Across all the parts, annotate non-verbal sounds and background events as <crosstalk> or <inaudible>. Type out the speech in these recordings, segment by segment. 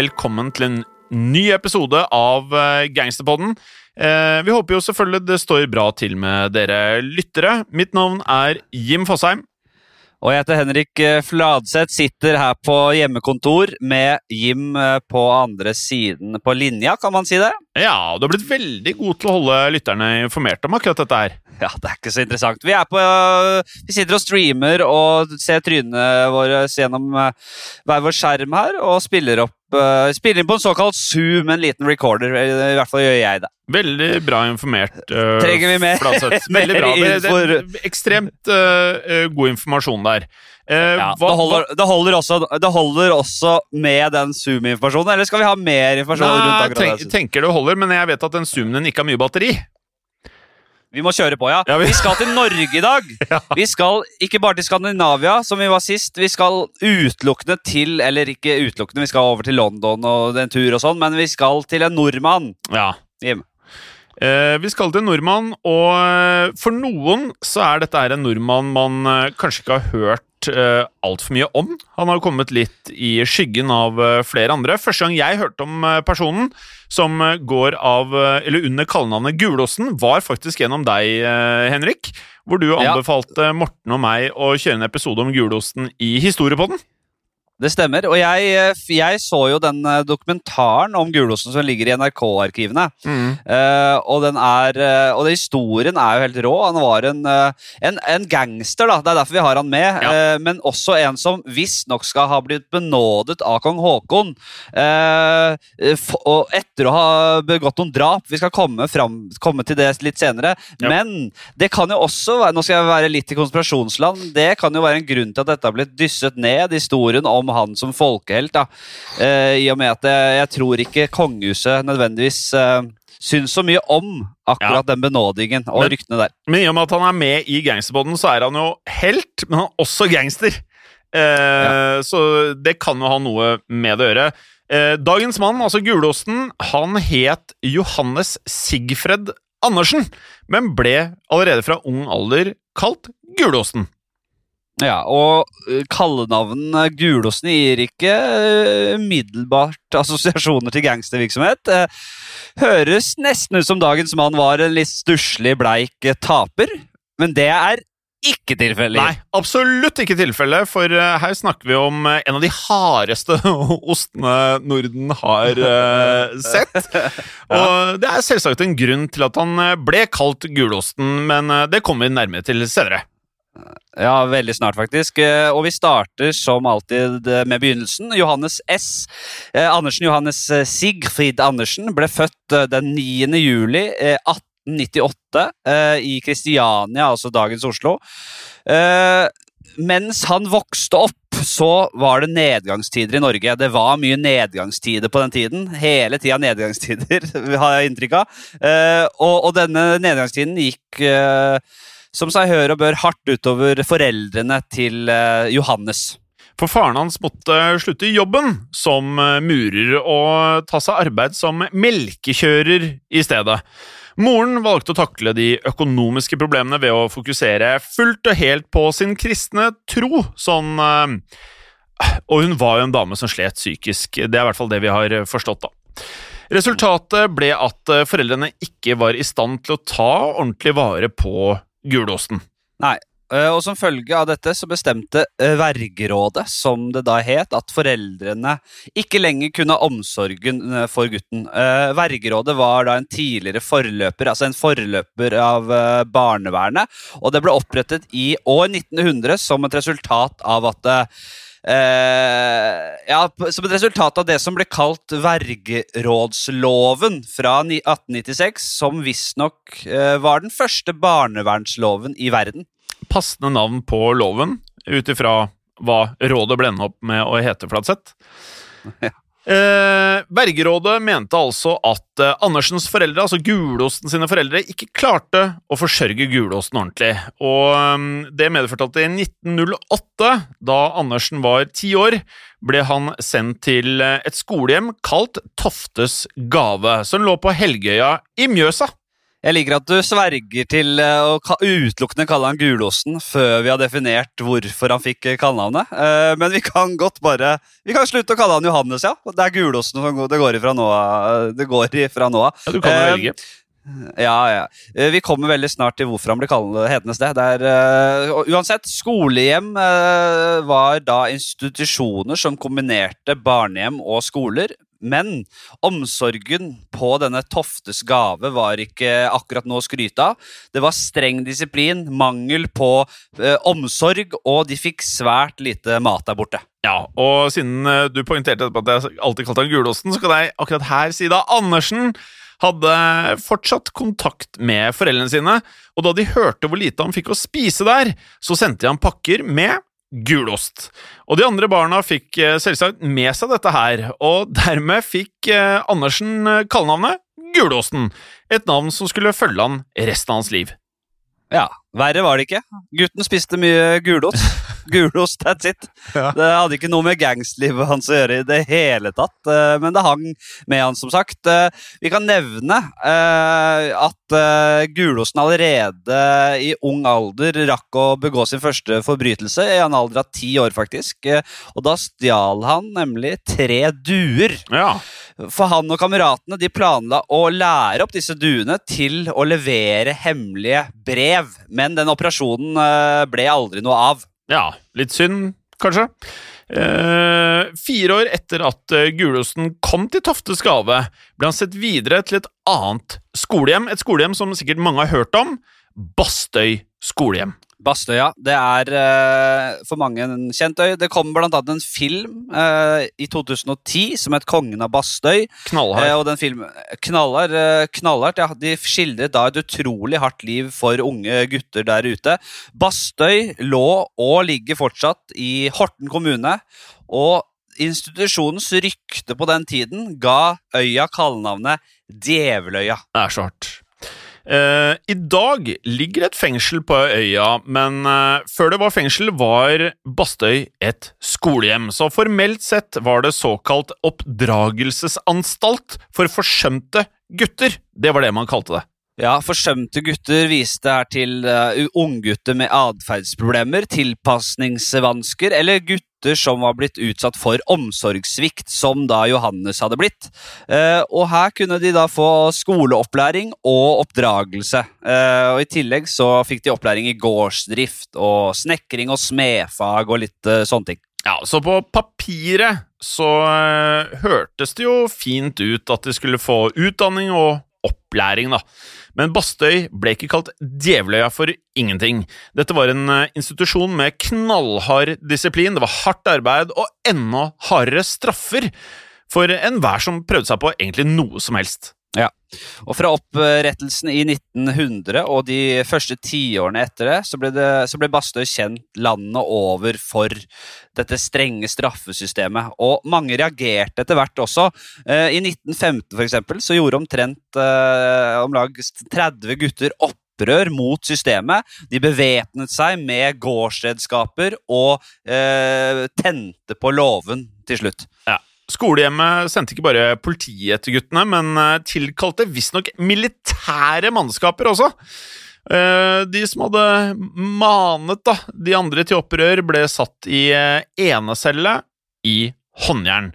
velkommen til en ny episode av eh, Gangsterpodden. Eh, vi håper jo selvfølgelig det står bra til med dere lyttere. Mitt navn er Jim Fosheim. Og jeg heter Henrik eh, Fladseth, sitter her på hjemmekontor med Jim på andre siden på linja, kan man si det? Ja, du har blitt veldig god til å holde lytterne informert om akkurat dette her. Ja, det er ikke så interessant. Vi, er på, vi sitter og streamer og ser trynene våre gjennom eh, hver vår skjerm her, og spiller opp spiller inn på en såkalt Zoom, en liten recorder. I hvert fall gjør jeg det. Veldig bra informert. Uh, Trenger vi mer? <laughs> Veldig bra. Det, det, ekstremt uh, god informasjon der. Uh, ja, hva, det, holder, det, holder også, det, holder, også, med den Zoom-informasjonen, eller skal vi ha mer informasjon? Nei, rundt akkurat tenk, tenker det holder, men jeg vet at den Zoomen ikke har mye batteri. Vi må kjøre på, ja. ja vi... vi... skal til Norge i dag. <laughs> ja. Vi skal ikke bare til Skandinavia, som vi var sist. Vi skal utelukkende til Eller ikke utelukkende, vi skal over til London og en tur og sånn, men vi skal til en nordmann. Ja. Jim. Eh, vi skal til en nordmann, og eh, for noen så er dette en nordmann man eh, kanskje ikke har hørt uh, altfor mye om. Han har kommet litt i skyggen av flere andre. Første gang jeg hørte om personen som går av, eller under kallenavnet Gulosten, var faktisk gjennom deg, Henrik. Hvor du anbefalte ja. Morten og meg å kjøre en episode om gulosten i Historiepodden. Det stemmer. Og jeg, eh, jeg, så jo den eh, dokumentaren om gulosten som ligger i NRK-arkivene. Mm. Uh, og den er uh, Og den historien er jo helt rå. Han var en, uh, en, en gangster, da. Det er derfor vi har han med. Ja. men også en som visstnok skal ha blitt benådet av kong Haakon. og etter å ha begått noen drap. Vi skal komme, fram, komme til det litt senere. Ja. Men det kan jo også være Nå skal jeg være litt i konspirasjonsland. Det kan jo være en grunn til at dette har blitt dysset ned, historien om han som folkehelt. da. Eh, I og med at jeg, tror ikke kongehuset nødvendigvis eh, syns så mye om akkurat ja. den benådingen og men, ryktene der. Men i og med at han er med i gangsterboden, så er han jo helt, men han er også gangster. Eh, ja. Så det kan jo ha noe med det å gjøre. Eh, dagens mann, altså Gulosten, han het Johannes Sigfred Andersen, men ble allerede fra ung alder kalt Gulosten. Ja, og kallenavnet kallenavn Gulosen gir ikke uh, umiddelbart assosiasjoner til gangstervirksomhet. Uh, høres nesten ut som dagens mann var en litt stusslig, bleik taper, men det er ikke tilfellet. Nei, absolutt ikke tilfellet, for her snakker vi om en av de hardeste <laughs> ostene Norden har <laughs> sett. Og det er selvsagt en grunn til at han ble kalt Gulosten, men det kommer vi nærmere til senere. Ja, veldig snart, faktisk. Eh, og vi starter som alltid eh, med begynnelsen. Johannes S. Eh, Andersen Johannes Sigfrid Andersen ble født den 9. juli 1898 i Kristiania, altså dagens Oslo. Mens han vokste opp, så var det nedgangstider i Norge. Det var mye nedgangstider på den tiden. Hele tida nedgangstider, <laughs> har jeg inntrykk av. Og, og denne nedgangstiden gikk som seg hør og bør hardt utover foreldrene til eh, Johannes. For faren hans måtte slutte i jobben som eh, murer og ta seg arbeid som melkekjører i stedet. Moren valgte å takle de økonomiske problemene ved å fokusere fullt og helt på sin kristne tro. Sånn eh, Og hun var jo en dame som slet psykisk. Det er i hvert fall det vi har forstått, da. Resultatet ble at foreldrene ikke var i stand til å ta ordentlig vare på gulosten. Nei. Eh, og som følge av dette så bestemte eh, vergerådet, som det da het, at foreldrene ikke lenger kunne ha omsorgen eh, for gutten. Vergerådet var da en tidligere forløper, altså en forløper av barnevernet, og det ble opprettet i år 1900 som et resultat av at Uh, ja, som et resultat av det som ble kalt vergerådsloven fra 1896, som visstnok uh, var den første barnevernsloven i verden. Passende navn på loven, ut ifra hva rådet ble endt opp med å hete, Flatseth. Ja. Eh, Bergerådet mente altså at eh, Andersens foreldre, altså Gulosten sine foreldre, ikke klarte å forsørge Gulosten ordentlig. Og eh, Det medførte at i 1908, da Andersen var ti år, ble han sendt til et skolehjem kalt Toftes gave, som lå på Helgøya i Mjøsa. Jeg liker at du sverger til eh, å utelukkende kalle han Gulosten før vi har definert hvorfor han fikk eh, kallenavnet. Eh, Men vi kan godt bare Vi kan slutte å kalle han Johannes, ja. Det er Gulosten som det går ifra nå av. Ja, du kan jo velge. Ja, ja. Vi kommer veldig snart til hvorfor han kall- hetende sted. det er, eh, uansett, skolehjem uh, var da institusjoner som kombinerte barnehjem og skoler. Men omsorgen på denne Toftes gave var ikke akkurat noe å skryte av. Det var streng disiplin, mangel på eh, omsorg, og de fikk svært lite mat der borte. Ja, og siden eh, du poengterte at jeg alltid kalte han Gulosten, så kan jeg akkurat her si da Andersen hadde fortsatt kontakt med foreldrene sine, og da de hørte hvor lite han fikk å spise der, så sendte de han pakker med gulost. Og de andre barna fikk eh, selvsagt med seg dette her, og dermed fikk eh, Andersen eh, kallenavnet Gulosten, et navn som skulle følge han resten av hans liv. Ja, Verre var det ikke. Gutten spiste mye gulost. <laughs> Gulost, that's it. Ja. Det hadde ikke noe med gangstlivet hans å gjøre i det hele tatt, eh, men det hang med han, som sagt. Eh, Vi kan nevne eh, at gulosten allerede i ung alder rakk å begå sin første forbrytelse, i en alder av ti år, faktisk. Og da stjal han nemlig tre duer. Ja, For han og kameratene de planla å lære opp disse duene til å levere hemmelige brev, men den operasjonen eh, ble aldri noe av. Ja, litt synd, kanskje. Eh, fire år etter at Gulosen kom til Toftes gave, ble han sett videre til et annet skolehjem. Et skolehjem som sikkert mange har hørt om. Bastøy skolehjem. Bastøya det er uh, for mange en kjent øy. Det kom annet en film uh, i 2010 som het 'Kongen av Bastøy'. Knallhard. Uh, og den filmen knallar, eh, knallhardt, ja. De skildret da et utrolig hardt liv for unge gutter der ute. Bastøy lå og ligger fortsatt i Horten kommune. Og institusjonens rykte på den tiden ga øya kallenavnet Djeveløya. Det er så hardt. Eh, I dag ligger et fengsel på øya, men eh, før det var fengsel, var Bastøy et skolehjem. Så formelt sett var det såkalt oppdragelsesanstalt for forsømte gutter. Det var det man kalte det. Ja, Forsømte gutter viste her til uh, unggutter med atferdsproblemer, tilpasningsvansker eller gutter som var blitt utsatt for omsorgssvikt, som da Johannes hadde blitt. Eh, og her kunne de da få skoleopplæring og oppdragelse. Eh, og I tillegg så fikk de opplæring i gårdsdrift og snekring og smedfag og litt eh, sånne ting. Ja, så på papiret så hørtes det jo fint ut at de skulle få utdanning og opplæring, da. Men Bastøy ble ikke kalt Djeveløya for ingenting. Dette var en eh, institusjon med knallhard disiplin, det var hardt arbeid og enda hardere straffer for enhver som prøvde seg på egentlig noe som helst. Og fra opprettelsen i 1900 og de første tiårene etter det, så ble, det, så ble Bastøy kjent landet over for dette strenge straffesystemet. Og mange reagerte etter hvert også. Eh, I 1915 for eksempel, så gjorde omtrent eh, om lag 30 gutter opprør mot systemet. De bevæpnet seg med gårdsredskaper og eh, tente på låven til slutt. Skolehjemmet sendte ikke bare politiet etter guttene, men eh, tilkalte visstnok militære mannskaper også. Eh, De som hadde manet da, de andre til opprør, ble satt i eh, enecelle i håndjern.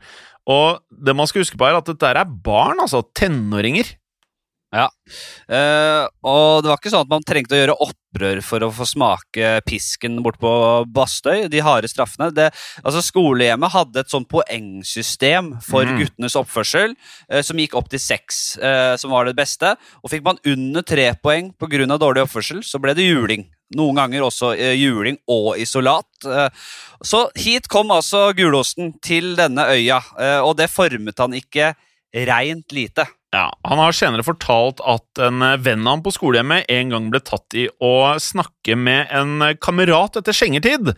Og det man skal huske på, er at dette er barn, altså tenåringer. Eh, og det var ikke sånn at man trengte å gjøre opprør for å få smake pisken bort på Bastøy. De harde straffene. Det, altså Skolehjemmet hadde et sånt poengsystem for Mm. guttenes oppførsel uh, som gikk opp til seks, uh, som var det beste. Og fikk man under tre poeng pga. dårlig oppførsel, så ble det juling. Noen ganger også juling og isolat. Så hit kom altså gulosten til denne øya, og det formet han ikke reint lite. Ja, Han har senere fortalt at en venn av ham på skolehjemmet en gang ble tatt i å snakke med en kamerat etter skjengetid.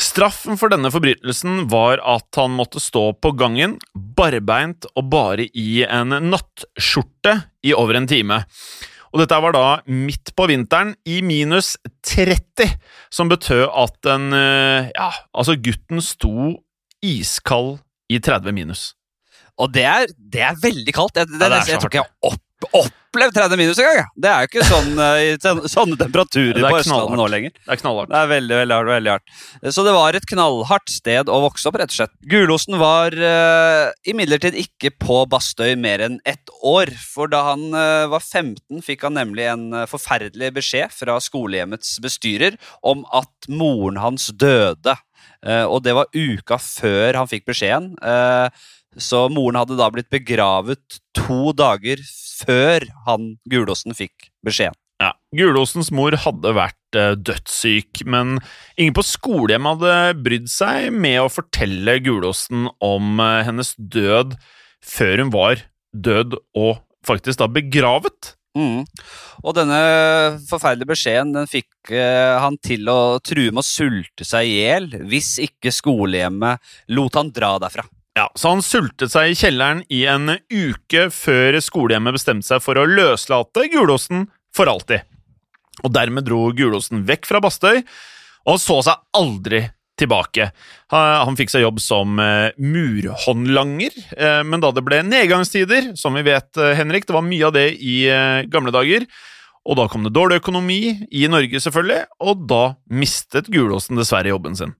Straffen for denne forbrytelsen var at han måtte stå på gangen, barbeint og bare i en nattskjorte i over en time. Og dette var da midt på vinteren, i minus 30, som betød at den eh, Ja, altså, gutten sto iskald i 30 minus. Og det er, det er veldig kaldt. Det, det, Ja, er jeg tror ikke jeg opp, opplevd 30 minus engang! Det er jo ikke sånn, <laughs> i ten- sånne temperaturer er på Østlandet nå lenger. Det er knallhardt. Det er veldig, veldig hardt. veldig hardt. Så det var et knallhardt sted å vokse opp, rett og slett. Gulosen var uh, imidlertid ikke på Bastøy mer enn ett år. For da han uh, var 15, fikk han nemlig en uh, forferdelig beskjed fra skolehjemmets bestyrer om at moren hans døde. Og det var uka før han fikk beskjeden. Eh, så moren hadde da blitt begravet to dager før han Gulosen fikk beskjeden. Ja. Gulosens mor hadde vært eh, dødssyk, men ingen på skolehjemmet hadde brydd seg med å fortelle Gulosen om eh, hennes død før hun var død og faktisk da begravet. Mm. Og denne forferdelige beskjeden den fikk eh, han til å true med å sulte seg i hjel hvis ikke skolehjemmet lot han dra derfra. Ja, Så han sultet seg i kjelleren i en uke før skolehjemmet bestemte seg for å løslate Gulosten for alltid. Og dermed dro Gulosten vekk fra Bastøy, og så seg aldri tilbake. Han fikk seg jobb som eh, murhåndlanger, eh, men da det ble nedgangstider, som vi vet, eh, Henrik, det var mye av det i gamle dager, og da kom det dårlig økonomi i Norge, selvfølgelig, og da mistet Gulåsen dessverre jobben sin.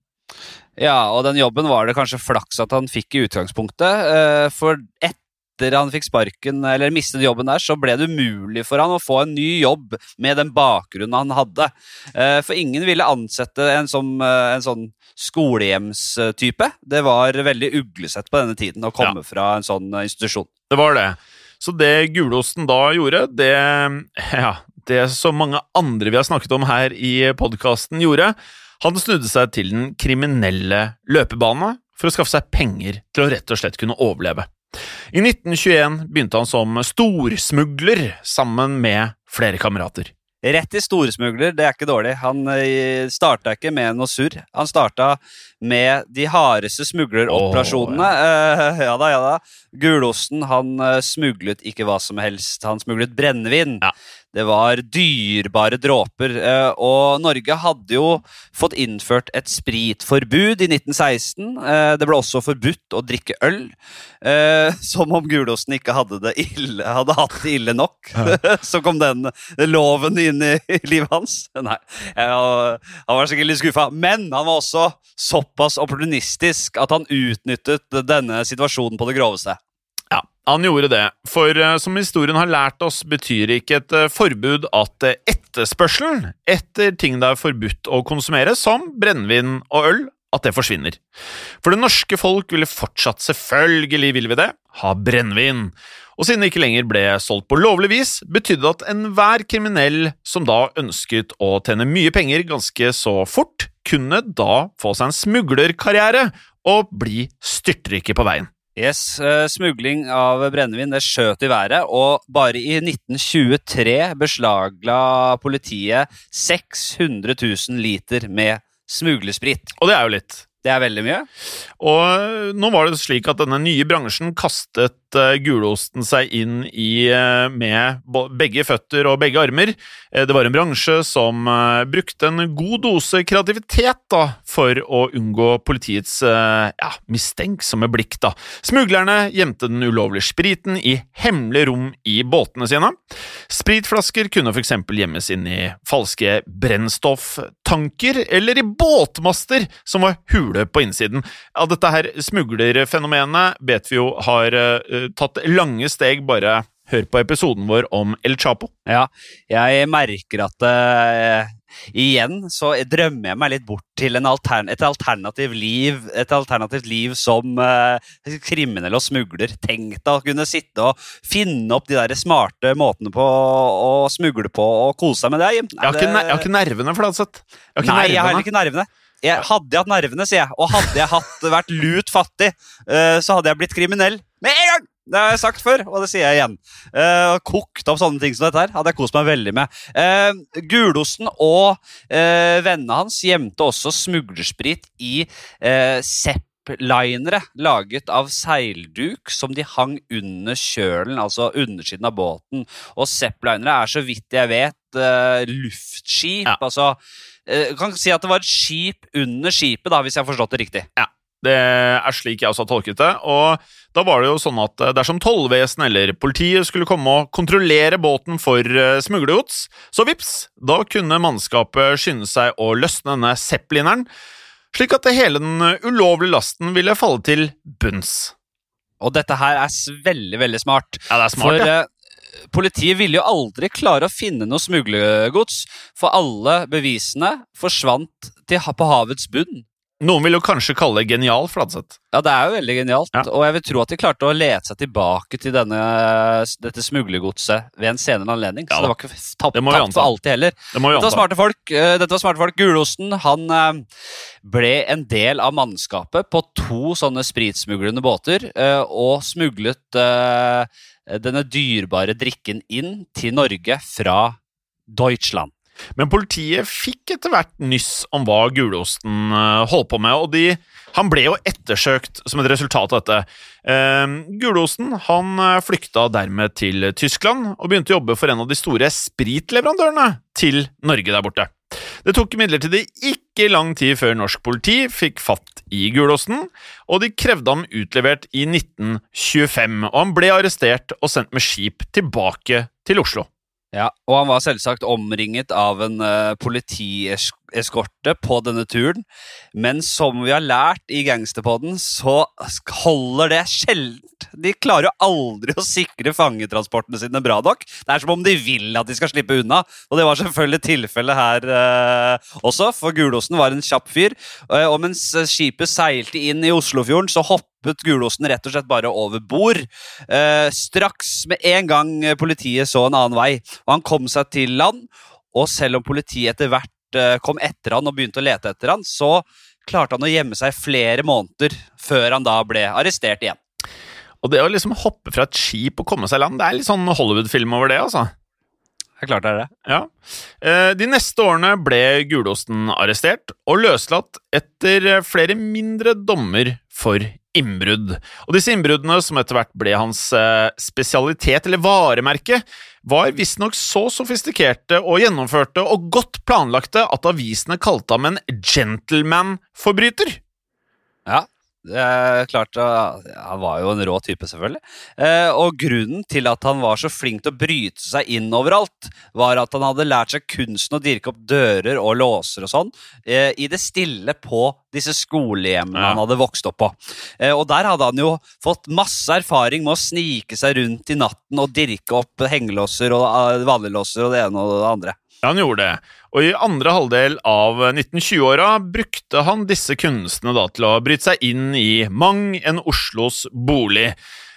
Ja, og den jobben var det kanskje flaks at han fikk i utgangspunktet. eh, For etter han fikk sparken, eller mistet jobben der, så ble det umulig for han å få en ny jobb med den bakgrunnen han hadde. Eh, For ingen ville ansette en, som, eh, en sånn skolehjemstype. Det var veldig uglesett på denne tiden å komme fra en sånn institusjon. Det var det. Så det Gulosten da gjorde, det Ja, det som mange andre vi har snakket om her i podkasten, gjorde Han snudde seg til den kriminelle løpebane for å skaffe seg penger til å rett og slett kunne overleve. I 1921 begynte han som storsmugler sammen med flere kamerater. Rett i storsmugler, det er ikke dårlig. Han eh, starta ikke med noe surr. Han starta med de hardeste smugleroperasjonene. Oh, <laughs> ja da, ja da. Gulosten han eh, smuglet ikke hva som helst. Han smuglet brennevin. Ja. Det var dyrebare dråper. eh, og Norge hadde jo fått innført et spritforbud i 1916. Eh, det ble også forbudt å drikke øl. Eh, <laughs> som om Gulosten ikke hadde, det ille, hadde hatt det ille nok. <laughs> Så kom den loven inn i livet hans. <laughs> Nei, han var sikkert litt skuffa. Men han var også såpass opportunistisk at han utnyttet denne situasjonen på det groveste. Han gjorde det, for eh, som historien har lært oss, betyr ikke et eh, forbud at eh, etterspørselen etter ting det er forbudt å konsumere, som brennevin og øl, at det forsvinner. For det norske folk ville fortsatt, selvfølgelig ville vi det, ha brennevin. Og siden det ikke lenger ble solgt på lovlig vis, betydde det at enhver kriminell som da ønsket å tjene mye penger ganske så fort, kunne da få seg en smuglerkarriere og bli styrtrike på veien. Yes, eh, Smugling av brennevin det skjøt i været, og bare i 1923 beslagla politiet 600 000 liter med smuglesprit. Og det er jo litt. Det er veldig mye. Og nå var det slik at denne nye bransjen kastet uh, gulosten seg inn i uh, med begge føtter og begge armer. Eh, det var en bransje som eh, brukte en god dose kreativitet da, for å unngå politiets eh, ja, mistenksomme blikk. da. Smuglerne gjemte den ulovlige spriten i hemmelige rom i båtene sine. Spritflasker kunne f.eks. gjemmes inn i falske brennstofftanker eller i båtmaster som var hule på innsiden. Ja, dette her smuglerfenomenet vet vi jo har uh, tatt lange steg, bare hør på episoden vår om El Chapo. Ja, jeg merker at eh, igjen så drømmer jeg meg litt bort til en altern et alternativ liv Et alternativt liv som uh, kriminell og smugler. Tenk deg å kunne sitte og finne opp de der smarte måtene på å smugle på og kose seg med det. Jim. Jeg har ikke, jeg har ikke nervene, Fladseth. Jeg har ikke Nei, jeg har heller ikke nervene. Jeg, hadde jeg hatt nervene, sier jeg, og hadde jeg hatt, vært lut fattig, uh, så hadde jeg blitt kriminell med en gang! Det har jeg sagt før, og det sier jeg igjen. Eh, kokt opp sånne ting som dette her hadde jeg kost meg veldig med. Eh, Gulosten og eh, vennene hans gjemte også smuglersprit i eh, Sepp-linere laget av seilduk som de hang under kjølen, altså undersiden av båten. Og Sepp-linere er så vidt jeg vet luftskip. Ja. altså eh, kan si at det var et skip under skipet, da, hvis jeg har forstått det riktig. Ja. Det er slik jeg også har tolket det. Og da var det jo sånn at eh, dersom tollvesenet eller politiet skulle komme og kontrollere båten for eh, smuglergods, så vips, da kunne mannskapet skynde seg å løsne denne zeppelineren, slik at hele den ulovlige lasten ville falle til bunns. Og dette her er veldig, veldig smart. Ja, det er smart, For ja. eh, politiet ville jo aldri klare å finne noe smuglergods, for alle bevisene forsvant til, på havets bunn. Noen vil jo kanskje kalle det genial, Fladseth. Ja, det er jo veldig genialt, Ja. og jeg vil tro at de klarte å lete seg tilbake til denne, dette smuglergodset ved en senere anledning. Ja så det var ikke tapt, tapt for alltid heller. Det Dette var smarte folk. eh, Dette var smarte folk. Gulosten han eh, ble en del av mannskapet på to sånne spritsmuglende båter eh, og smuglet denne dyrebare drikken inn til Norge fra Deutschland. Men politiet fikk etter hvert nyss om hva Gulosten eh, holdt på med, og de, han ble jo ettersøkt som et resultat av dette. Eh, Gulosten han eh, flykta dermed til Tyskland og begynte å jobbe for en av de store spritleverandørene til Norge der borte. Det tok imidlertid ikke lang tid før norsk politi fikk fatt i Gulosten, og de krevde ham utlevert i 1925, og han ble arrestert og sendt med skip tilbake til Oslo. Ja, og han var selvsagt omringet av en uh, politieskorte på denne turen. Men som vi har lært i Gangsterpodden, så holder det sjeldent. De klarer jo aldri å sikre fangetransportene sine bra nok. Det er som om de vil at de skal slippe unna, og det var selvfølgelig tilfellet her eh, også, for Gulosen var en kjapp fyr. Eh, og mens skipet seilte inn i Oslofjorden, så hoppet Gulosen rett og slett bare over bord. Eh, straks med en gang politiet så en annen vei, og han kom seg til land. Og selv om politiet etter hvert kom etter han og begynte å lete etter han, så klarte han å gjemme seg flere måneder før han da ble arrestert igjen. Og det å liksom hoppe fra et skip og komme seg i land, det er litt sånn Hollywood-film over det, altså. Det er klart det er det. Ja. Eh, De neste årene ble Gulosten arrestert og løslatt etter eh, flere mindre dommer for innbrudd. Og disse innbruddene, som etter hvert ble hans eh, spesialitet eller varemerke, var visstnok så sofistikerte og gjennomførte og godt planlagte at avisene kalte ham en gentleman-forbryter. Ja, det er klart Han var jo en rå type, selvfølgelig. Eh, og grunnen til at han var så flink til å bryte seg inn overalt, var at han hadde lært seg kunsten å dirke opp dører og låser og sånn eh, i det stille på disse skolehjemmene Ja. han hadde vokst opp på. Eh, og der hadde han jo fått masse erfaring med å snike seg rundt i natten og dirke opp hengelåser og uh, vanlige og det ene og det andre. Ja, han gjorde det. Og i andre halvdel av 1920-åra brukte han disse kunstene da til å bryte seg inn i mang en Oslos bolig.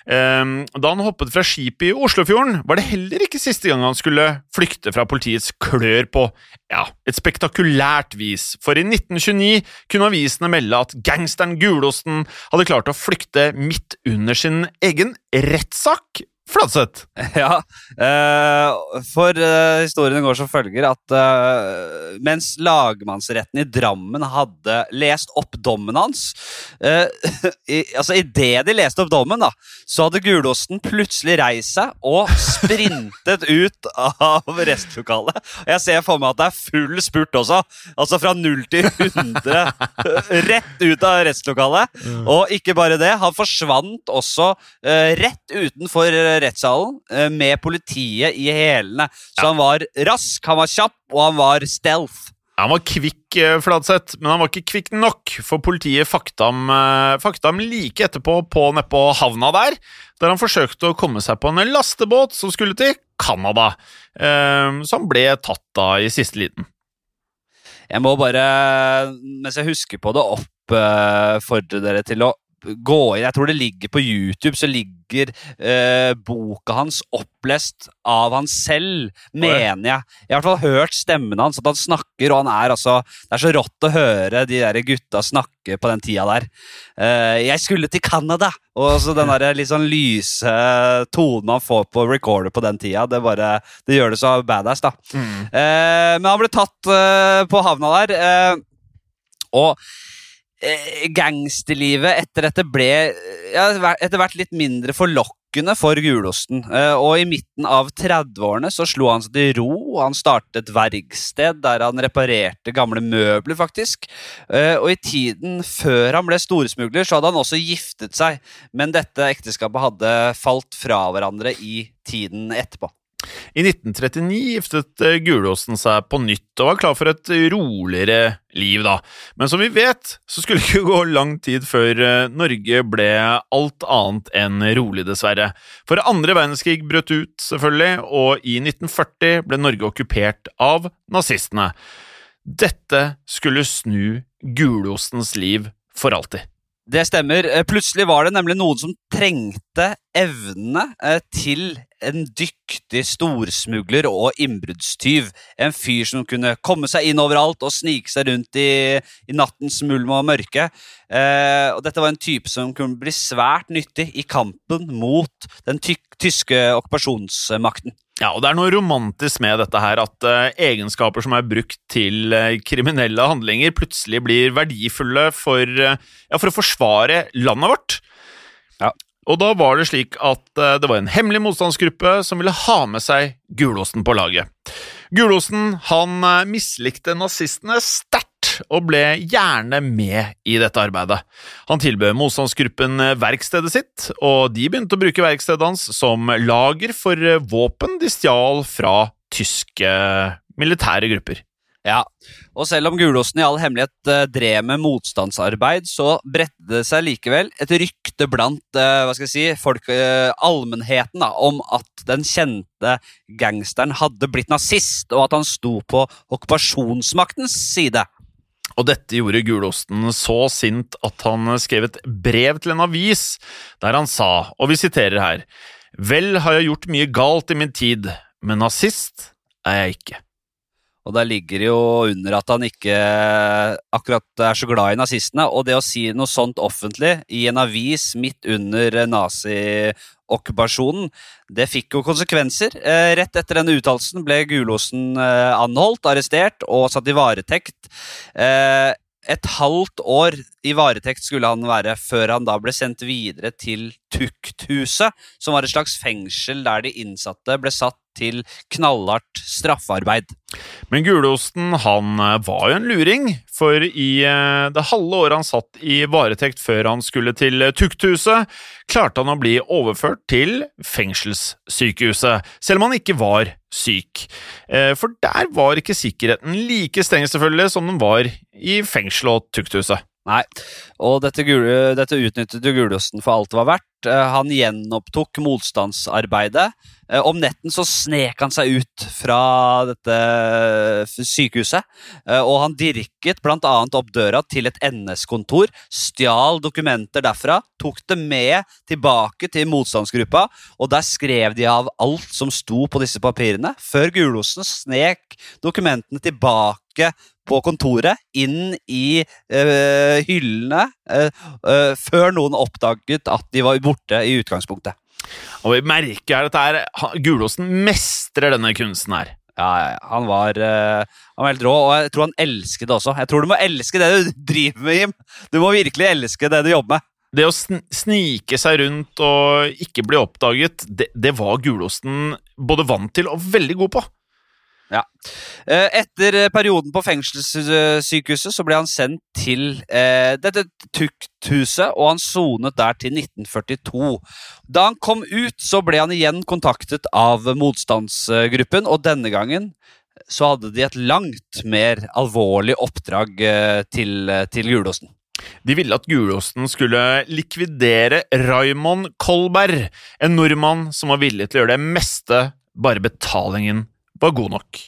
Ehm, Da han hoppet fra skipet i Oslofjorden, var det heller ikke siste gang han skulle flykte fra politiets klør på ja, et spektakulært vis, for i 1929 kunne avisene melde at gangsteren Gulosten hadde klart å flykte midt under sin egen rettssak. Fladseth! <laughs> Ja, eh, for eh, historien går som følger at eh, mens lagmannsretten i Drammen hadde lest opp dommen hans <laughs> i, Altså, idet de leste opp dommen, da, så hadde Gulosten plutselig reist seg og sprintet <laughs> ut av restlokalet. Jeg ser for meg at det er full spurt også. Altså fra 0 til 100 rett ut av restlokalet. Og ikke bare det, han forsvant også rett utenfor rettssalen eh, med politiet i hælene. Så han var rask, han var kjapp, og han var stealth. Han var kvikk, eh, Fladseth, men han var ikke kvikk nok, for politiet fakta ham, eh, fakta ham like etterpå på nedpå havna der, der han forsøkte å komme seg på en lastebåt som skulle til Canada. Eh, Så ble tatt da i siste liten. Jeg må bare, mens jeg husker på det, oppfordre dere til å gå inn Jeg tror det ligger på YouTube, så ligger eh, boka hans opplest av han selv, mener jeg. Jeg har i hvert fall hørt stemmen hans, at han snakker, og han er altså Det er så rått å høre de der gutta snakke på den tida der. Eh, jeg skulle til Canada! Og så den der litt sånn lyse tonen han får på recorder på den tida, det, bare, det gjør det så badass, da. Eh, men han ble tatt eh, på havna der. eh, og gangsterlivet etter dette ble eh, ja, etter hvert litt mindre forlokkende for gulosten. Eh, og i midten av 30-årene så slo han seg til ro. og Han startet et verksted der han reparerte gamle møbler, faktisk. Eh, og i tiden før han ble storesmugler, så hadde han også giftet seg. Men dette ekteskapet hadde falt fra hverandre i tiden etterpå. I 1939 giftet eh, Gulåsen seg på nytt og var klar for et roligere liv, da. Men som vi vet, så skulle det ikke gå lang tid før eh, Norge ble alt annet enn rolig, dessverre. For andre verdenskrig brøt ut, selvfølgelig, og i 1940 ble Norge okkupert av nazistene. Dette skulle snu Gulåsens liv for alltid. Det stemmer. Eh, plutselig var det nemlig noen som trengte evnene til en dyktig storsmugler og innbruddstyv. En fyr som kunne komme seg inn overalt og snike seg rundt i, i nattens mulm og mørke. Eh, og dette var en type som kunne bli svært nyttig i kampen mot den tyske okkupasjonsmakten. Ja, og det er noe romantisk med dette her, at uh, egenskaper som er brukt til uh, kriminelle handlinger, plutselig blir verdifulle for, uh, ja, for å forsvare landet vårt. Ja. Og da var det slik at det var en hemmelig motstandsgruppe som ville ha med seg Gulåsen på laget. Gulåsen han mislikte nazistene sterkt og ble gjerne med i dette arbeidet. Han tilbød motstandsgruppen verkstedet sitt, og de begynte å bruke verkstedet hans som lager for våpen de stjal fra tyske militære grupper. Ja, og selv om Gulåsen i all hemmelighet uh, drev med motstandsarbeid, så bredte det seg likevel et rykte blant uh, hva skal jeg si, folk, uh, allmennheten da, om at den kjente gangsteren hadde blitt nazist, og at han sto på okkupasjonsmaktens side. Og dette gjorde Gulosten så sint at han skrev et brev til en avis der han sa, og vi siterer her, Vel har jeg gjort mye galt i min tid, men nazist er jeg ikke. Og der ligger det jo under at han ikke akkurat er så glad i nazistene. Og det å si noe sånt offentlig i en avis midt under naziokkupasjonen, det fikk jo konsekvenser. Eh, rett etter denne uttalelsen ble Gulåsen eh, anholdt, arrestert og satt i varetekt. Eh, et halvt år i varetekt skulle han være, før han da ble sendt videre til Tukthuset, som var et slags fengsel der de innsatte ble satt til knallhardt straffarbeid. Men Gulosten han eh, var jo en luring, for i eh, det halve året han satt i varetekt før han skulle til Tukthuset, klarte han å bli overført til fengselssykehuset, selv om han ikke var syk. Eh, for der var ikke sikkerheten like streng selvfølgelig som den var i fengsel og Tukthuset. Nei, og dette, dette utnyttet Gulosten for alt det var verdt. Han gjenopptok motstandsarbeidet Eh, om netten så snek han seg ut fra dette sykehuset, eh, og han dirket bl.a. opp døra til et NS-kontor, stjal dokumenter derfra, tok det med tilbake til motstandsgruppa, og der skrev de av alt som sto på disse papirene, før Gulosen snek dokumentene tilbake på kontoret, inn i uh, hyllene, uh, uh, før noen oppdaget at de var borte i utgangspunktet. Og vi merker at dette er, Gulåsen mestrer denne kunsten her. Ja, ja, Han var, han var helt rå, og jeg tror han elsket det også. Jeg tror du må elske det du <laughs> driver med, Jim. Du må virkelig elske det du jobber med. Det å snike seg rundt og ikke bli oppdaget, det, det var Gulosten både vant til og veldig god på. Ja. Eh, etter eh, perioden på fengselssykehuset så ble han sendt til eh, dette tukthuset, og han sonet der til 1942. Da han kom ut, så ble han igjen kontaktet av motstandsgruppen, og denne gangen så hadde de et langt mer alvorlig oppdrag eh, til, til Gulåsen. De ville at Gulåsen skulle likvidere Raymond Kolberg, en nordmann som var villig til å gjøre det meste, bare betalingen var god nok.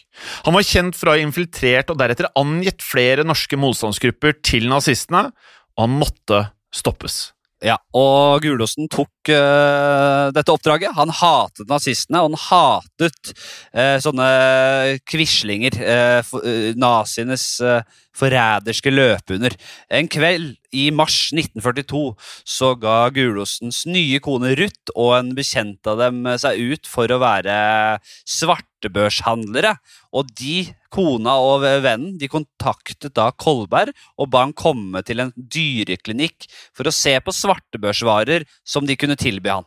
Han var kjent for å ha infiltrert og deretter angitt flere norske motstandsgrupper til nazistene, og han måtte stoppes. Ja, og Gulåsen tok uh, dette oppdraget. Han hatet nazistene, og han hatet uh, sånne quislinger. Uh, nazienes forræderske løpehunder. En kveld i mars 1942 så ga Gulåsens nye kone Ruth og en bekjent av dem seg ut for å være svartebørshandlere. Og de, kona og vennen, de kontaktet da Kolberg og ba han komme til en dyreklinikk for å se på svartebørsvarer som de kunne tilby han.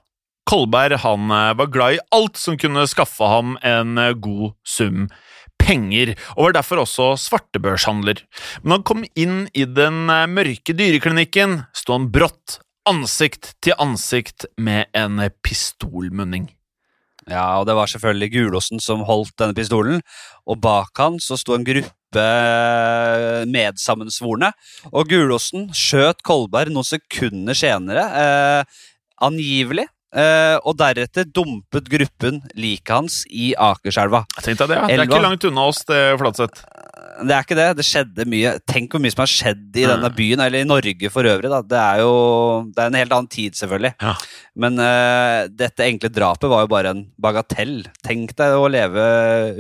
Kolberg han eh, var glad i alt som kunne skaffe ham en eh, god sum penger, og var derfor også svartebørshandler. Men da han kom inn i den eh, mørke dyreklinikken, sto han brått ansikt til ansikt med en pistolmunning. Ja, og det var selvfølgelig Gulåsen som holdt denne pistolen, og bak han så sto en gruppe medsammensvorne, og Gulåsen skjøt Kolberg noen sekunder senere, eh, angivelig, eh, og deretter dumpet gruppen liket hans i Akerselva. Jeg tenkte det, ja. Det er ikke langt unna oss, det Flatseth. Det er ikke det. Det skjedde mye. Tenk hvor mye som har skjedd i Mm. denne byen, eller i Norge for øvrig. Da. Det er jo det er en helt annen tid, selvfølgelig. Ja. Men uh, dette enkle drapet var jo bare en bagatell. Tenk deg å leve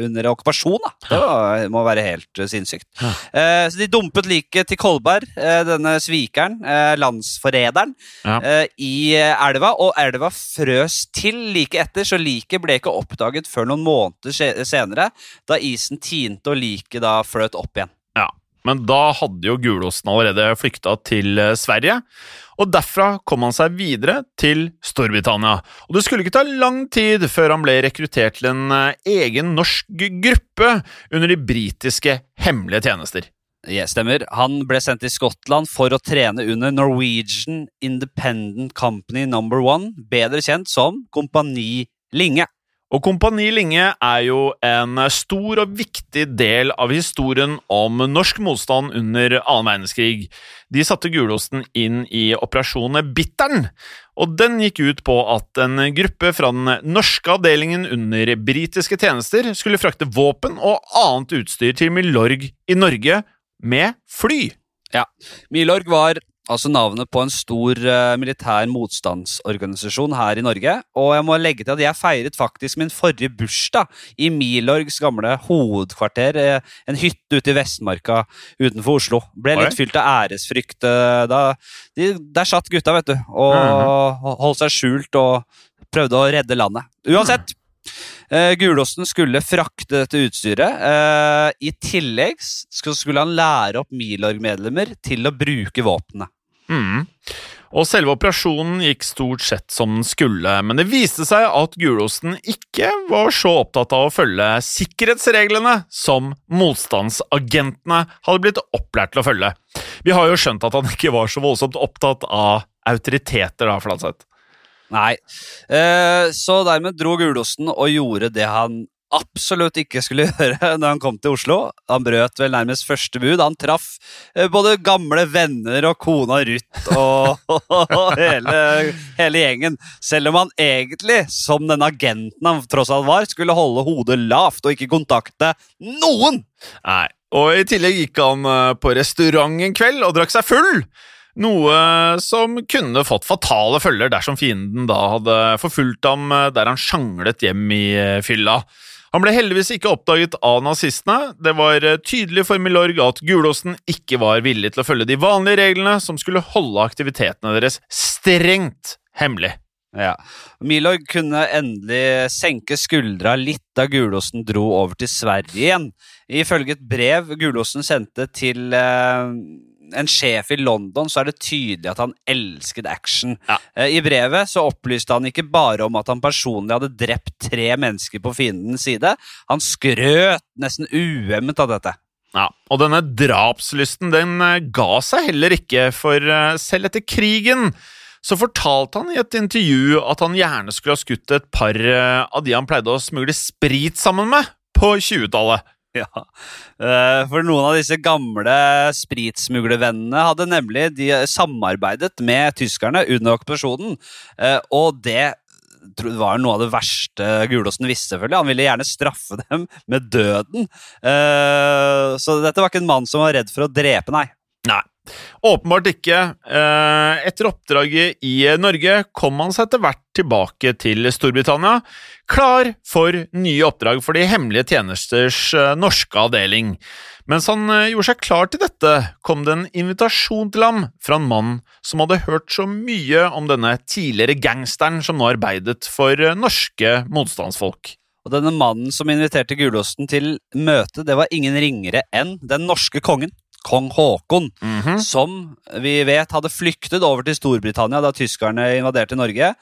under okkupasjon, da. Det var, må være helt eh, sinnssykt. Ja. Uh, så de dumpet liket til Kolberg, uh, denne svikeren, landsforræderen, Ja. i elva, og elva frøs til like etter, så liket ble ikke oppdaget før noen måneder senere, da isen tinte og liket da fløt opp igjen. Ja, men da hadde jo Gulosten allerede flykta til eh, Sverige, og derfra kom han seg videre til Storbritannia. Og det skulle ikke ta lang tid før han ble rekruttert til en eh, egen norsk gruppe under de britiske hemmelige tjenester. Ja, stemmer. Han ble sendt til Skottland for å trene under Norwegian Independent Company Number One, bedre kjent som Kompani Linge. Og Kompani Linge er jo en stor og viktig del av historien om norsk motstand under annen verdenskrig. De satte Gulosten inn i Operasjon Bittern, og den gikk ut på at en gruppe fra den norske avdelingen under britiske tjenester skulle frakte våpen og annet utstyr til Milorg i Norge med fly. Ja, Milorg var altså navnet på en stor uh, militær motstandsorganisasjon her i Norge. Og jeg må legge til at jeg feiret faktisk min forrige bursdag i Milorgs gamle hovedkvarter. eh, En hytte ute i Vestmarka utenfor Oslo. Ble litt Oi. fylt av æresfrykt. eh, Da, de, der satt gutta, vet du, og holdt seg skjult og prøvde å redde landet. Uansett. Eh, Gulosten skulle frakte dette utstyret. Eh, I tillegg skulle han lære opp Milorg-medlemmer til å bruke våpenet. Mm. Og selve operasjonen gikk stort sett som den skulle, men det viste seg at Gulosten ikke var så opptatt av å følge sikkerhetsreglene som motstandsagentene hadde blitt opplært til å følge. Vi har jo skjønt at han ikke var så voldsomt opptatt av autoriteter, da, Flatseth. Nei. Eh, så dermed dro Gulosten og gjorde det han absolutt ikke skulle <laughs> gjøre når han kom til Oslo. Han brøt vel nærmest første bud. Han traff eh, både gamle venner og kona Ruth og, og <laughs> hele, hele gjengen. Selv om han egentlig, som den agenten han tross alt var, skulle holde hodet lavt og ikke kontakte noen. Nei. Og i tillegg gikk han eh, på restaurant en kveld og drakk seg full. Noe som kunne fått fatale følger dersom fienden da hadde forfulgt ham der han sjanglet hjem i eh, fylla. Han ble heldigvis ikke oppdaget av nazistene. Det var eh, tydelig for Milorg at Gulåsen ikke var villig til å følge de vanlige reglene som skulle holde aktivitetene deres strengt hemmelig. Ja. Milorg kunne endelig senke skuldra litt da Gulåsen dro over til Sverige igjen. Ifølge et brev Gulåsen sendte til eh, en sjef i London, så er det tydelig at han elsket action. Ja. Eh, I brevet så opplyste han ikke bare om at han personlig hadde drept tre mennesker på fiendens side, han skrøt nesten uhemmet av dette. Ja, og denne drapslysten den eh, ga seg heller ikke, for eh, selv etter krigen så fortalte han i et intervju at han gjerne skulle ha skutt et par av de han pleide å smugle sprit sammen med på 20-tallet. <laughs> Ja, eh, for noen av disse gamle spritsmuglervennene hadde nemlig de samarbeidet med tyskerne under okkupasjonen, eh, og det tro- var noe av det verste Gulåsen visste, selvfølgelig. Han ville gjerne straffe dem med døden. Eh, Så dette var ikke en mann som var redd for å drepe, nei. Åpenbart ikke. Eh, Etter oppdraget i Norge kom han seg etter hvert tilbake til Storbritannia, klar for nye oppdrag for de hemmelige tjenesters eh, norske avdeling. Mens han eh, gjorde seg klar til dette, kom det en invitasjon til ham fra en mann som hadde hørt så mye om denne tidligere gangsteren som nå arbeidet for eh, norske motstandsfolk. Og denne mannen som inviterte Gulosten til møte, det var ingen ringere enn den norske kongen. Kong Haakon, Mhm. som vi vet hadde flyktet over til Storbritannia da tyskerne invaderte Norge.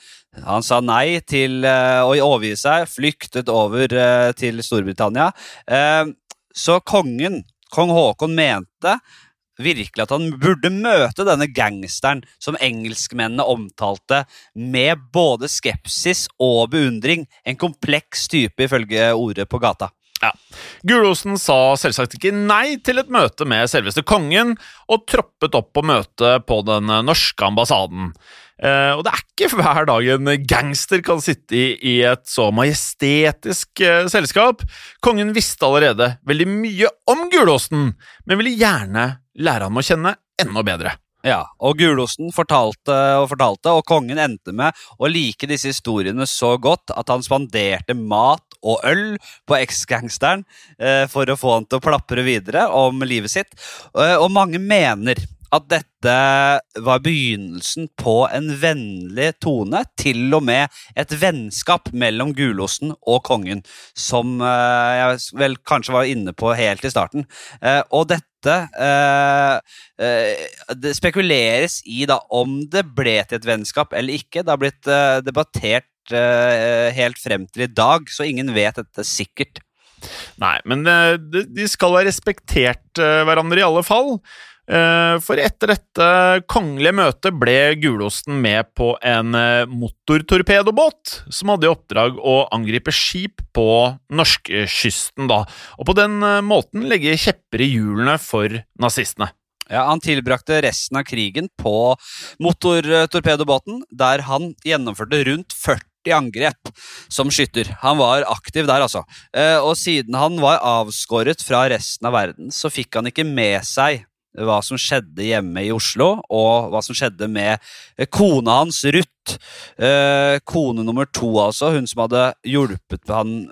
Han sa nei til uh, å overgi seg, flyktet over uh, til Storbritannia. Uh, så kongen, kong Haakon, mente virkelig at han burde møte denne gangsteren som engelskmennene omtalte med både skepsis og beundring. En kompleks type, ifølge ordet på gata. Gulosen sa selvsagt ikke nei til et møte med selveste kongen, og troppet opp på møte på den norske ambassaden. Eh, og det er ikke hver dag en gangster kan sitte i, i et så majestetisk eh, selskap. Kongen visste allerede veldig mye om Gulosten, men ville gjerne lære ham å kjenne enda bedre. Ja, og Gulosten fortalte og fortalte, og kongen endte med å like disse historiene så godt at han spanderte mat og øl på eksgangsteren eh, for å få han til å plapre videre om livet sitt. Eh, og mange mener at dette var begynnelsen på en vennlig tone, til og med et vennskap mellom Gulosten og kongen, som eh, jeg vel kanskje var inne på helt i starten. Og dette Det spekuleres i da om det ble til et vennskap eller ikke. Det har blitt debattert helt frem til i dag, så ingen vet dette sikkert. Nei, men eh, de, skal ha respektert eh, hverandre i alle fall. Eh, For etter dette kongelige møtet ble Gulosten med på en eh, motortorpedobåt som hadde i oppdrag å angripe skip på norskekysten, da, og på den eh, måten legge kjepper i hjulene for nazistene. Ja, Han tilbrakte resten av krigen på motortorpedobåten, der han gjennomførte rundt 40 angrep som skytter. Han var aktiv der, altså. Eh, Og siden han var avskåret fra resten av verden, så fikk han ikke med seg hva som skjedde hjemme i Oslo, og hva som skjedde med eh, kona hans, Ruth. Eh, kone nummer to, altså. Hun som hadde hjulpet han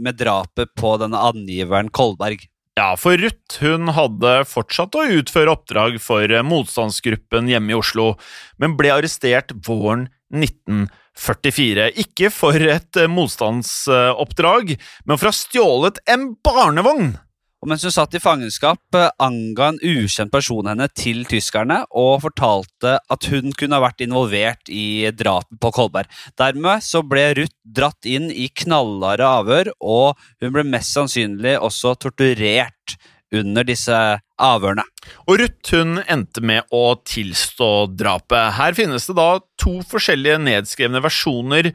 med drapet på denne angiveren Kolberg. Ja, for Ruth hun hadde fortsatt å utføre oppdrag for motstandsgruppen hjemme i Oslo, men ble arrestert våren 1944. Ikke for et eh, motstandsoppdrag, men for å ha stjålet en barnevogn! Og mens hun satt i fangenskap, eh, anga en ukjent person henne til tyskerne og fortalte at hun kunne ha vært involvert i drapet på Kolberg. Dermed så ble Ruth dratt inn i knallharde avhør, og hun ble mest sannsynlig også torturert under disse avhørene. Og Ruth hun endte med å tilstå drapet. Her finnes det da to forskjellige nedskrevne versjoner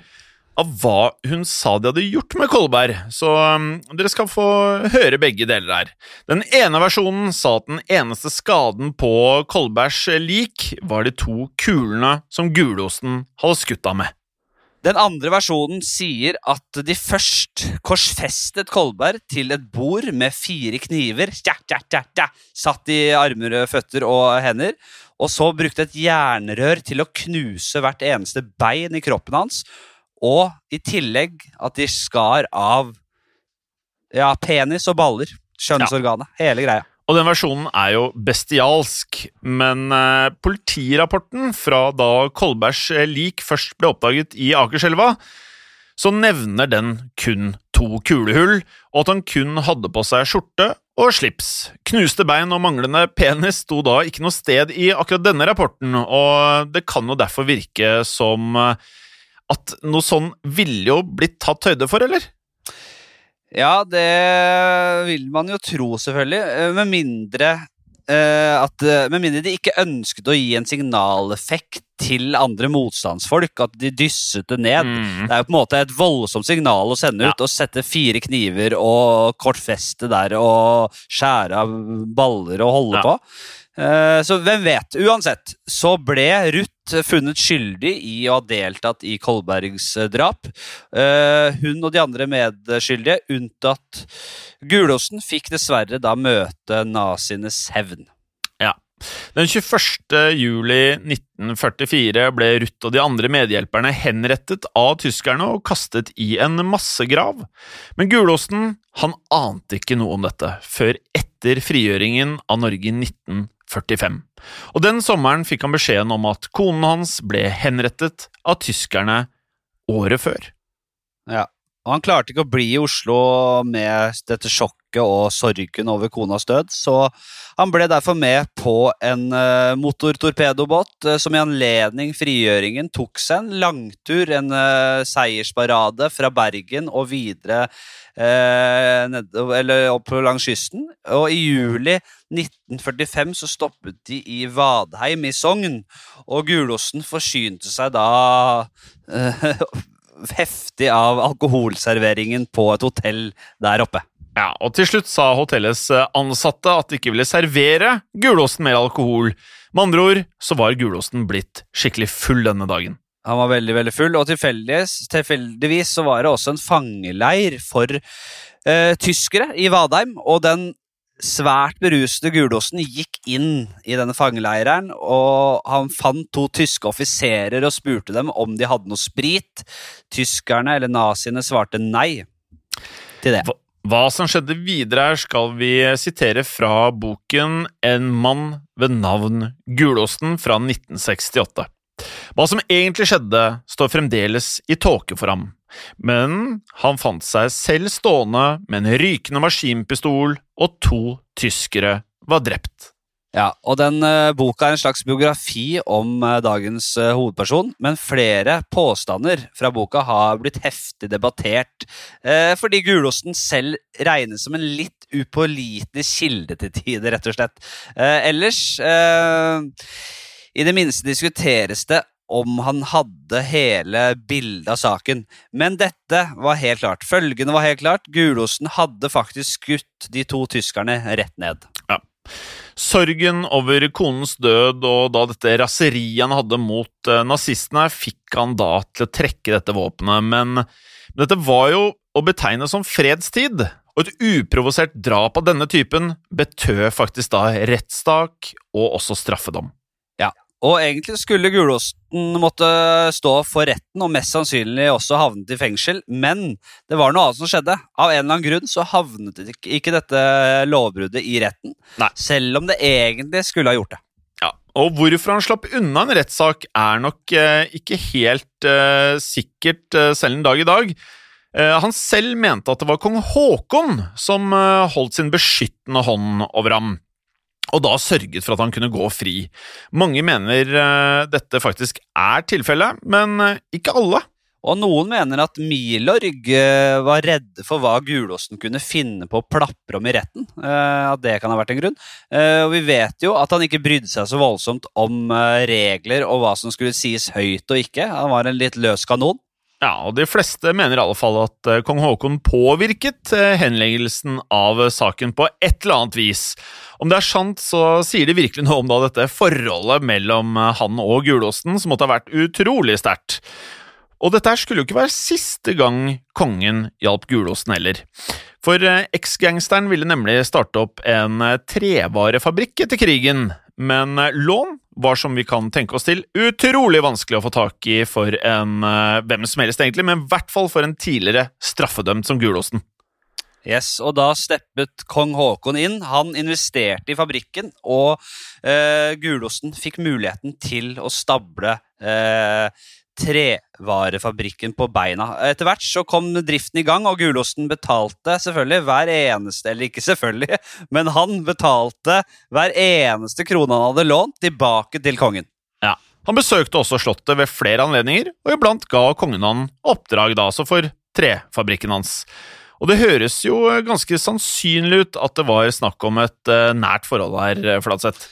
av hva hun sa de hadde gjort med Kolberg, så um, dere skal få høre begge deler her. Den ene versjonen sa at den eneste skaden på Kolbergs lik var de to kulene som Gulosten hadde skutt av med. Den andre versjonen sier at de først korsfestet Kolberg til et bord med fire kniver, tja, tja, tja, satt i armer, føtter og hender, og så brukte et jernrør til å knuse hvert eneste bein i kroppen hans, og i tillegg at de skar av ja, penis og baller, skjønnsorganet, hele greia. Og den versjonen er jo bestialsk, men eh, politirapporten fra da Kolbergs eh, lik først ble oppdaget i Akerselva, så nevner den kun to kulehull, og at han kun hadde på seg skjorte og slips. Knuste bein og manglende penis sto da ikke noe sted i akkurat denne rapporten, og det kan jo derfor virke som eh, at noe sånn ville jo blitt tatt høyde for, eller? Ja, det vil man jo tro, selvfølgelig. eh, Med mindre eh, at eh, Med mindre de ikke ønsket å gi en signaleffekt til andre motstandsfolk, at de dysset det ned. Mm. Det er jo på en måte et voldsomt signal å sende Ja. ut. Å sette fire kniver og kortfeste der og skjære av baller og holde Ja. på. Eh, Så hvem vet? Uansett så ble Ruth funnet skyldig i å ha deltatt i Kolbergs eh, drap. Eh, Hun og de andre medskyldige, unntatt Gulåsen, fikk dessverre da møte nazienes hevn. Den 21. juli 1944 ble Ruth og de andre medhjelperne henrettet av tyskerne og kastet i en massegrav. Men Gulåsen ante ikke noe om dette før etter frigjøringen av Norge i 1945. Og den sommeren fikk han beskjeden om at konen hans ble henrettet av tyskerne året før. Ja. Og han klarte ikke å bli i Oslo med dette sjokket og sorgen over konas død, så han ble derfor med på en uh, motortorpedobåt uh, som i anledning frigjøringen tok seg en langtur, en uh, seiersparade fra Bergen og videre ned, eller opp langs kysten. Og i juli 1945 så stoppet de i Vadheim i Sogn, og gulosten forsynte seg da heftig av alkoholserveringen på et hotell der oppe. Ja, og Til slutt sa hotellets eh, ansatte at de ikke ville servere gulosten mer alkohol. Med andre ord så var gulosten blitt skikkelig full denne dagen. Han var veldig veldig full, og tilfeldigvis så var det også en fangeleir for eh, tyskere i Vadheim. Og den svært berusede gulosten gikk inn i denne fangeleiren, og han fant to tyske offiserer og spurte dem om de hadde noe sprit. Tyskerne, eller naziene, svarte nei til det. Hva, som skjedde videre, skal vi sitere fra boken En mann ved navn Gulosten fra 1968. Hva som egentlig skjedde, står fremdeles i tåke for ham. Men han fant seg selv stående med en rykende maskinpistol, og to tyskere var drept. Ja, og den uh, boka er en slags biografi om uh, dagens uh, hovedperson, men flere påstander fra boka har blitt heftig debattert fordi gulosten selv regnes som en litt upålitelig kilde til tider, rett og slett. ellers i det minste diskuteres det om han hadde hele bildet av saken. Men dette var helt klart. Følgende var helt klart. Gulosen hadde faktisk skutt de to tyskerne rett ned. Ja. Sorgen over konens død og da dette raseriet han hadde mot eh, nazistene, fikk han da til å trekke dette våpenet, men dette var jo å betegne som fredstid. Og et uprovosert drap av denne typen betød faktisk da rettssak og også straffedom. Og egentlig skulle gulosten måtte stå for retten og mest sannsynlig også havnet i fengsel, men det var noe annet som skjedde. Av en eller annen grunn så havnet ikke dette lovbruddet i retten, Nei. selv om det egentlig skulle ha gjort det. Ja, Og hvorfor han slapp unna en rettssak, er nok eh, ikke helt eh, sikkert eh, selv en dag i dag. Eh, han selv mente at det var kong Haakon som eh, holdt sin beskyttende hånd over ham og da sørget for at han kunne gå fri. Mange mener uh, dette faktisk er tilfellet, men uh, ikke alle. Og noen mener at Milorg uh, var redde for hva Gulåsen kunne finne på å plapre om i retten. At det kan ha vært en grunn. Og vi vet jo at han ikke brydde seg så voldsomt om regler og hva som skulle sies høyt og ikke. Han var en litt løs kanon. Ja, og de fleste mener i alle fall at eh, kong Haakon påvirket eh, henleggelsen av saken på et eller annet vis. Om det er sant, så sier det virkelig noe om da dette forholdet mellom eh, han og gulosten, som måtte ha vært utrolig sterkt. Og dette skulle jo ikke være siste gang kongen hjalp gulosten heller. For eksgangsteren ville nemlig starte opp en trevarefabrikk etter krigen, men lån var som vi kan tenke oss til, utrolig vanskelig å få tak i for en uh, hvem som helst, egentlig, men i hvert fall for en tidligere straffedømt som Gulåsen. Yes, og da steppet kong Haakon inn. Han investerte i fabrikken, og eh, Gulosten fikk muligheten til å stable uh, trevarefabrikken på beina. Etter hvert så kom driften i gang, og Gulosten betalte selvfølgelig hver eneste Eller ikke selvfølgelig, <laughs> men han betalte hver eneste krone han hadde lånt, tilbake til kongen. Ja. Han besøkte også slottet ved flere anledninger, og iblant ga kongen han oppdrag da, altså for trefabrikken hans. Og det høres jo ganske sannsynlig ut at det var snakk om et uh, nært forhold her, Fladseth.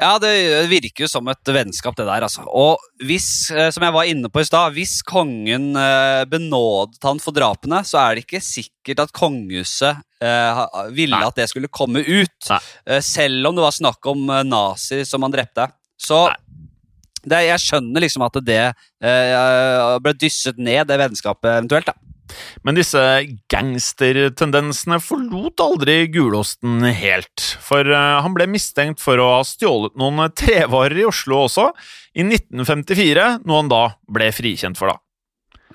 Ja, det virker jo som et vennskap, det der. altså. Og hvis, eh, som jeg var inne på i stad, hvis kongen eh, benådet han for drapene, så er det ikke sikkert at kongehuset eh, ville Nei. at det skulle komme ut. Nei. Selv om det var snakk om nazier som han drepte. Så det, jeg skjønner liksom at det ble dysset ned, det vennskapet eventuelt. da. Men disse gangstertendensene forlot aldri Gulosten helt, for eh, han ble mistenkt for å ha stjålet noen trevarer i Oslo også, i 1954, noe han da ble frikjent for, da.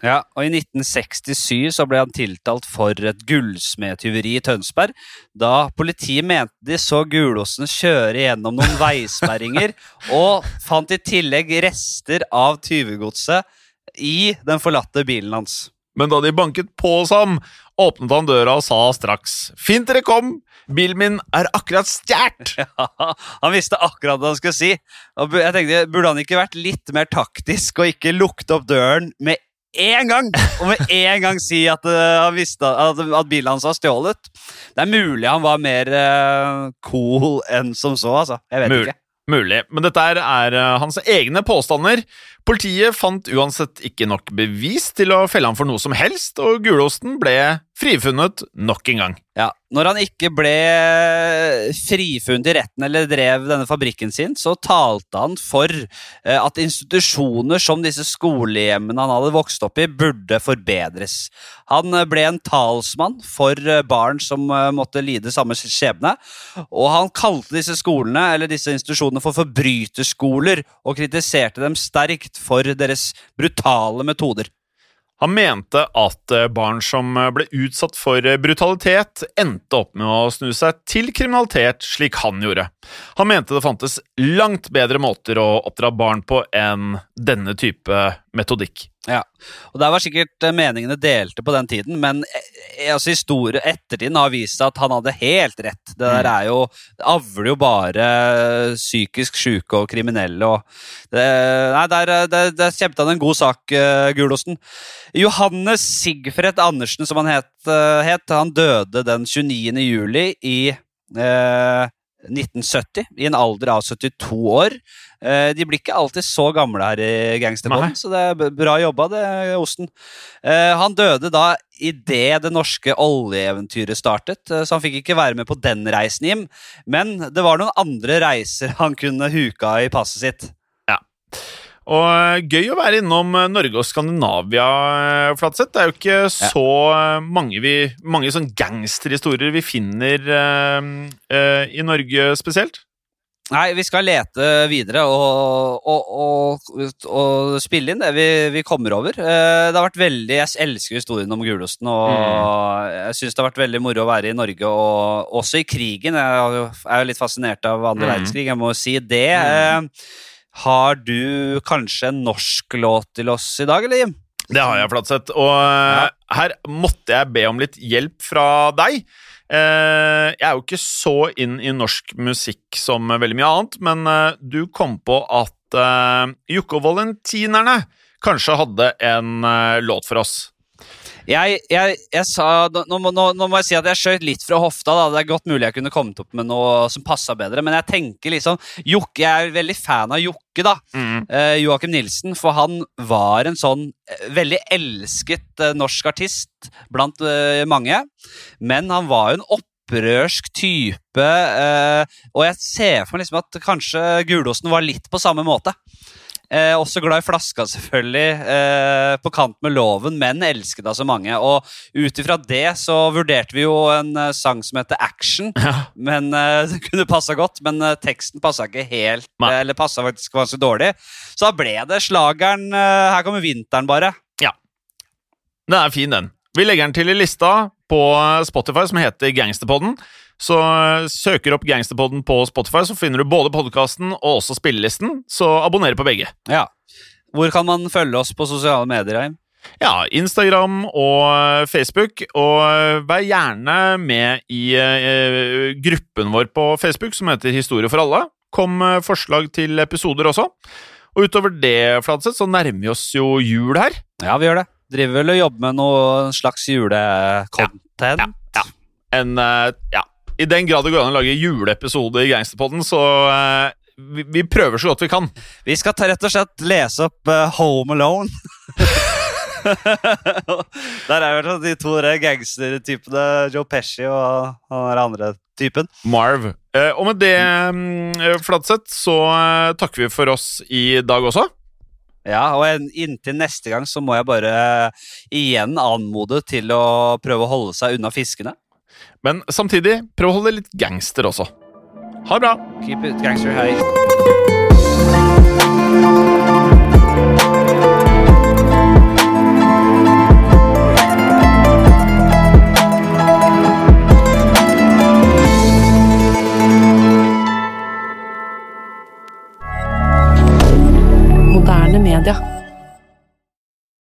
Ja, og I 1967 så ble han tiltalt for et gullsmedtyveri i Tønsberg, da politiet mente de så Gulåsen kjøre gjennom noen veisperringer, <laughs> og fant i tillegg rester av tyvegodset i den forlatte bilen hans. Men da de banket på hos ham, åpnet han døra og sa straks 'Fint dere kom, bilen min er akkurat stjålet'. <laughs> han visste akkurat hva han skulle si. Og jeg tenkte, Burde han ikke vært litt mer taktisk og ikke lukte opp døren med én gang? Og med én gang si at, uh, han visste at, at bilen hans var stjålet? Det er mulig han var mer uh, cool enn som så, altså. Jeg vet Mul- ikke. Mulig, men dette er, er eh, hans egne påstander. Politiet fant uansett ikke nok bevis til å felle ham for noe som helst, og gulosten ble frifunnet nok en gang. Ja, Når han ikke ble frifunnet i retten eller drev denne fabrikken sin, så talte han for eh, at institusjoner som disse skolehjemmene han hadde vokst opp i, burde forbedres. Han eh, ble en talsmann for eh, barn som måtte lide samme skjebne, og han kalte disse skolene eller disse institusjonene for forbryterskoler, og kritiserte dem sterkt for deres brutale metoder. Han mente at eh, barn som eh, ble utsatt for eh, brutalitet, endte opp med å snu seg til kriminalitet, slik han gjorde. Han mente det fantes langt bedre måter å oppdra barn på enn denne type metodikk. Ja, og Der var sikkert eh, meningene delte på den tiden, men eh, altså historie, ettertiden har vist at han hadde helt rett. Det der er jo, det avler jo bare eh, psykisk syke og kriminelle. og det, Nei, Der, der, der kjempet han en god sak, uh, Gulosten. Johannes Sigfred Andersen, som han het, uh, het, han døde den 29. juli i eh, 1970, i en alder av 72 år. Eh, De blir ikke alltid så gamle her i Gangsterbåten, så det er bra jobba, det, Osten. Eh, Han døde da idet det norske oljeeventyret startet, eh, så han fikk ikke være med på den reisen Jim. Men det var noen andre reiser han kunne huka i passet sitt. Og eh, gøy å være innom eh, Norge og Skandinavia, eh, Flatseth. Det er jo ikke så mange, vi, mange sånn gangsterhistorier vi finner uh, uh, i Norge spesielt. Nei, vi skal lete videre og, og, og, og spille inn det vi, vi kommer over. Det har vært veldig, Jeg elsker historien om gulosten, og jeg syns det har vært veldig moro å være i Norge, og også i krigen. Jeg er jo- litt fascinert av andre Mm. verdenskrig, jeg må si det. Eh, Har du kanskje en norsk låt til oss i dag, eller Jim? Det har jeg, Flatseth. Og ja. her måtte jeg be om litt hjelp fra deg. Eh, jeg er jo ikke så inn i norsk musikk som veldig mye annet, men eh, du kom på at Jokke og Valentinerne kanskje hadde en eh, låt for oss. Jeg, jeg, jeg sa, nå, nå, nå, må jeg si at jeg skjøt litt fra hofta. Da. Det er godt mulig jeg kunne kommet opp med noe som passa bedre. Men jeg tenker liksom Jokke, jeg er veldig fan av Jokke, da. Eh, Joakim Nilsen. For han var en sånn eh, veldig elsket eh, norsk artist blant eh, mange. Men han var jo en opprørsk type. Eh, og jeg ser for meg liksom at kanskje Gulosten var litt på samme måte. Eh, også glad i flaska, selvfølgelig. Eh, på kant med loven, men elsket av så mange. Og ut ifra det så vurderte vi jo en eh, sang som heter Action. Ja. Men eh, <laughs> Det kunne passa godt, men eh, teksten passa ikke helt. Nei. eh, Eller passa faktisk ganske dårlig. Så da ble det slageren Her kommer vinteren, bare. Ja. Den er fin, den. Vi legger den til i lista på Spotify som heter Gangsterpodden. Så eh, søker opp Gangsterpodden på Spotify, så finner du både podkasten og også spillelisten. Så abonner på begge. Ja. Hvor kan man følge oss på sosiale medier? Heim? Ja, Instagram og eh, Facebook. Og eh, vær gjerne med i eh, gruppen vår på Facebook som heter Historie for alle. Kom med forslag til episoder også. Og utover det, Fladseth, så nærmer vi oss jo jul her. Ja, vi gjør det. Driver vel og jobber med noe slags julecontent. Ja, En, eh, ja, I den grad det går an å lage juleepisode i Gangsterpodden, så uh, vi, vi prøver så godt vi kan. Vi skal ta, rett og slett lese opp uh, Home Alone. <laughs> Der er jo de to gangstertypene, Joe Pesci og han andre typen. Marv. Eh, og med det, mm, Fladseth, så takker vi for oss i dag også. Ja, og en, inntil neste gang så må jeg bare igjen anmode til å prøve å holde seg unna fiskene. Men samtidig, prøv å holde litt gangster også. Ha det bra! Keep it gangster, hei. Moderne media.